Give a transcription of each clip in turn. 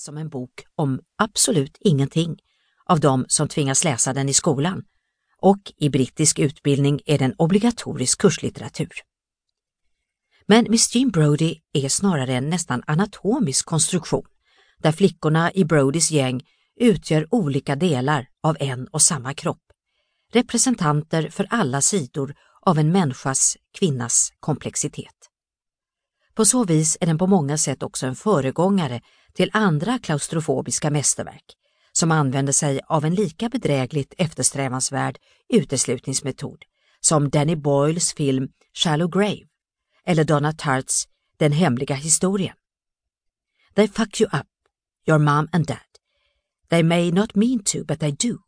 som en bok om absolut ingenting av de som tvingas läsa den i skolan och i brittisk utbildning är den obligatorisk kurslitteratur. Men Miss Jean Brodie är snarare en nästan anatomisk konstruktion där flickorna i Brodies gäng utgör olika delar av en och samma kropp. Representanter för alla sidor av en människas, kvinnas komplexitet. På så vis är den på många sätt också en föregångare till andra klaustrofobiska mästerverk som använder sig av en lika bedrägligt eftersträvansvärd uteslutningsmetod som Danny Boyles film Shallow Grave eller Donna Tartts Den hemliga historien. They fuck you up, your mom and dad. They may not mean to, but they do.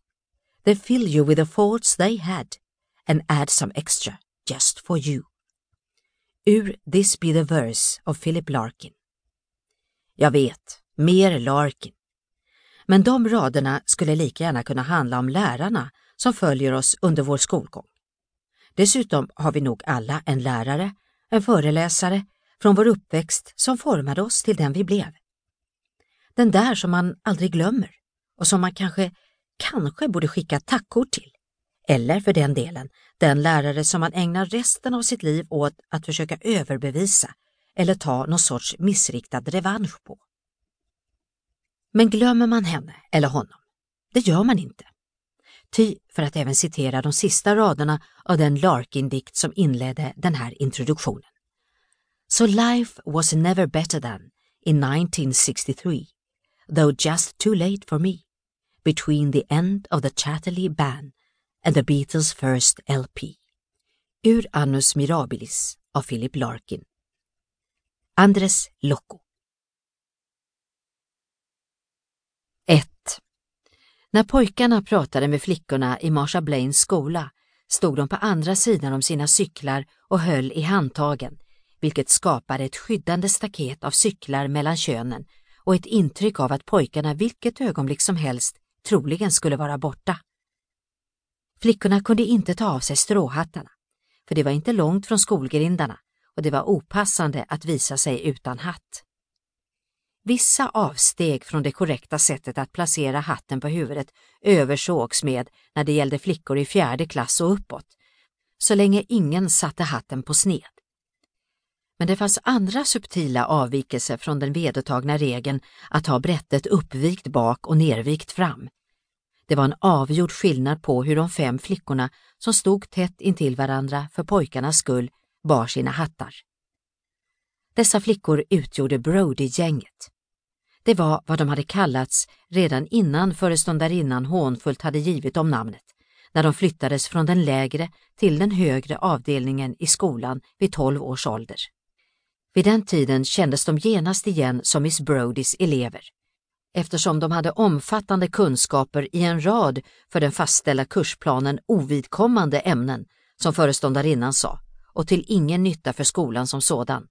They fill you with the thoughts they had and add some extra just for you. Ur This Be The Verse av Philip Larkin. Jag vet, mer Larkin. Men de raderna skulle lika gärna kunna handla om lärarna som följer oss under vår skolgång. Dessutom har vi nog alla en lärare, en föreläsare från vår uppväxt som formade oss till den vi blev. Den där som man aldrig glömmer och som man kanske, kanske borde skicka tackor till. Eller för den delen, den lärare som man ägnar resten av sitt liv åt att försöka överbevisa eller ta någon sorts missriktad revansch på. Men glömmer man henne eller honom? Det gör man inte. Ty, för att även citera de sista raderna av den Larkin-dikt som inledde den här introduktionen. So life was never better than in 1963, though just too late for me, between the end of the Chatterley Ban and the Beatles first LP. Ur Annus Mirabilis av Philip Larkin. Andres Locco. 1. När pojkarna pratade med flickorna i Marsha Blaines skola stod de på andra sidan om sina cyklar och höll i handtagen, vilket skapade ett skyddande staket av cyklar mellan könen och ett intryck av att pojkarna vilket ögonblick som helst troligen skulle vara borta. Flickorna kunde inte ta av sig stråhattarna, för det var inte långt från skolgrindarna och det var opassande att visa sig utan hatt. Vissa avsteg från det korrekta sättet att placera hatten på huvudet översågs med när det gällde flickor i fjärde klass och uppåt, så länge ingen satte hatten på sned. Men det fanns andra subtila avvikelser från den vedertagna regeln att ha brättet uppvikt bak och nervikt fram. Det var en avgjord skillnad på hur de fem flickorna som stod tätt intill varandra för pojkarnas skull bar sina hattar. Dessa flickor utgjorde Brody-gänget. Det var vad de hade kallats redan innan föreståndarinnan hånfullt hade givit dem namnet, när de flyttades från den lägre till den högre avdelningen i skolan vid 12 års ålder. Vid den tiden kändes de genast igen som Miss Brodys elever, eftersom de hade omfattande kunskaper i en rad för den fastställda kursplanen ovidkommande ämnen, som föreståndarinnan sa, och till ingen nytta för skolan som sådan.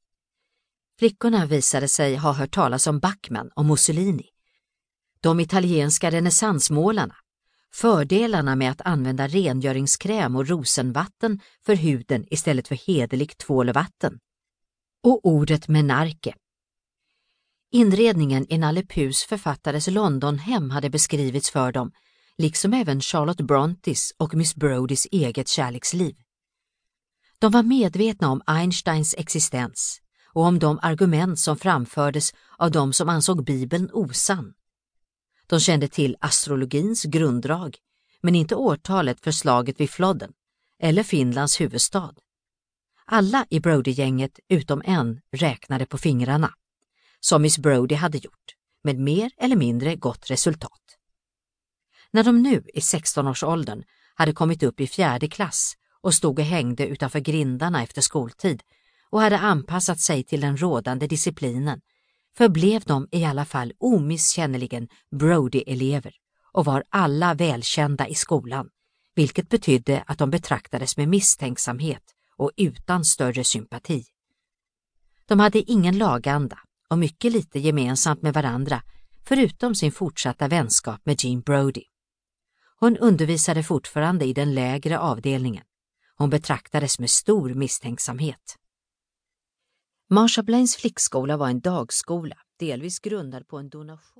Flickorna visade sig ha hört talas om Backman och Mussolini. De italienska renässansmålarna, fördelarna med att använda rengöringskräm och rosenvatten för huden istället för hederligt vatten, Och ordet menarke. Inredningen i Nalle Puhs författares Londonhem hade beskrivits för dem, liksom även Charlotte Brontes och Miss Brodies eget kärleksliv. De var medvetna om Einsteins existens och om de argument som framfördes av de som ansåg Bibeln osann. De kände till astrologins grunddrag, men inte årtalet för slaget vid flodden eller Finlands huvudstad. Alla i Brody-gänget utom en räknade på fingrarna, som Miss Brody hade gjort, med mer eller mindre gott resultat. När de nu i 16-årsåldern hade kommit upp i fjärde klass och stod och hängde utanför grindarna efter skoltid och hade anpassat sig till den rådande disciplinen förblev de i alla fall omisskännligen Brody-elever och var alla välkända i skolan, vilket betydde att de betraktades med misstänksamhet och utan större sympati. De hade ingen laganda och mycket lite gemensamt med varandra förutom sin fortsatta vänskap med Jean Brody. Hon undervisade fortfarande i den lägre avdelningen. Hon betraktades med stor misstänksamhet. Marsha Blaines flickskola var en dagskola, delvis grundad på en donation.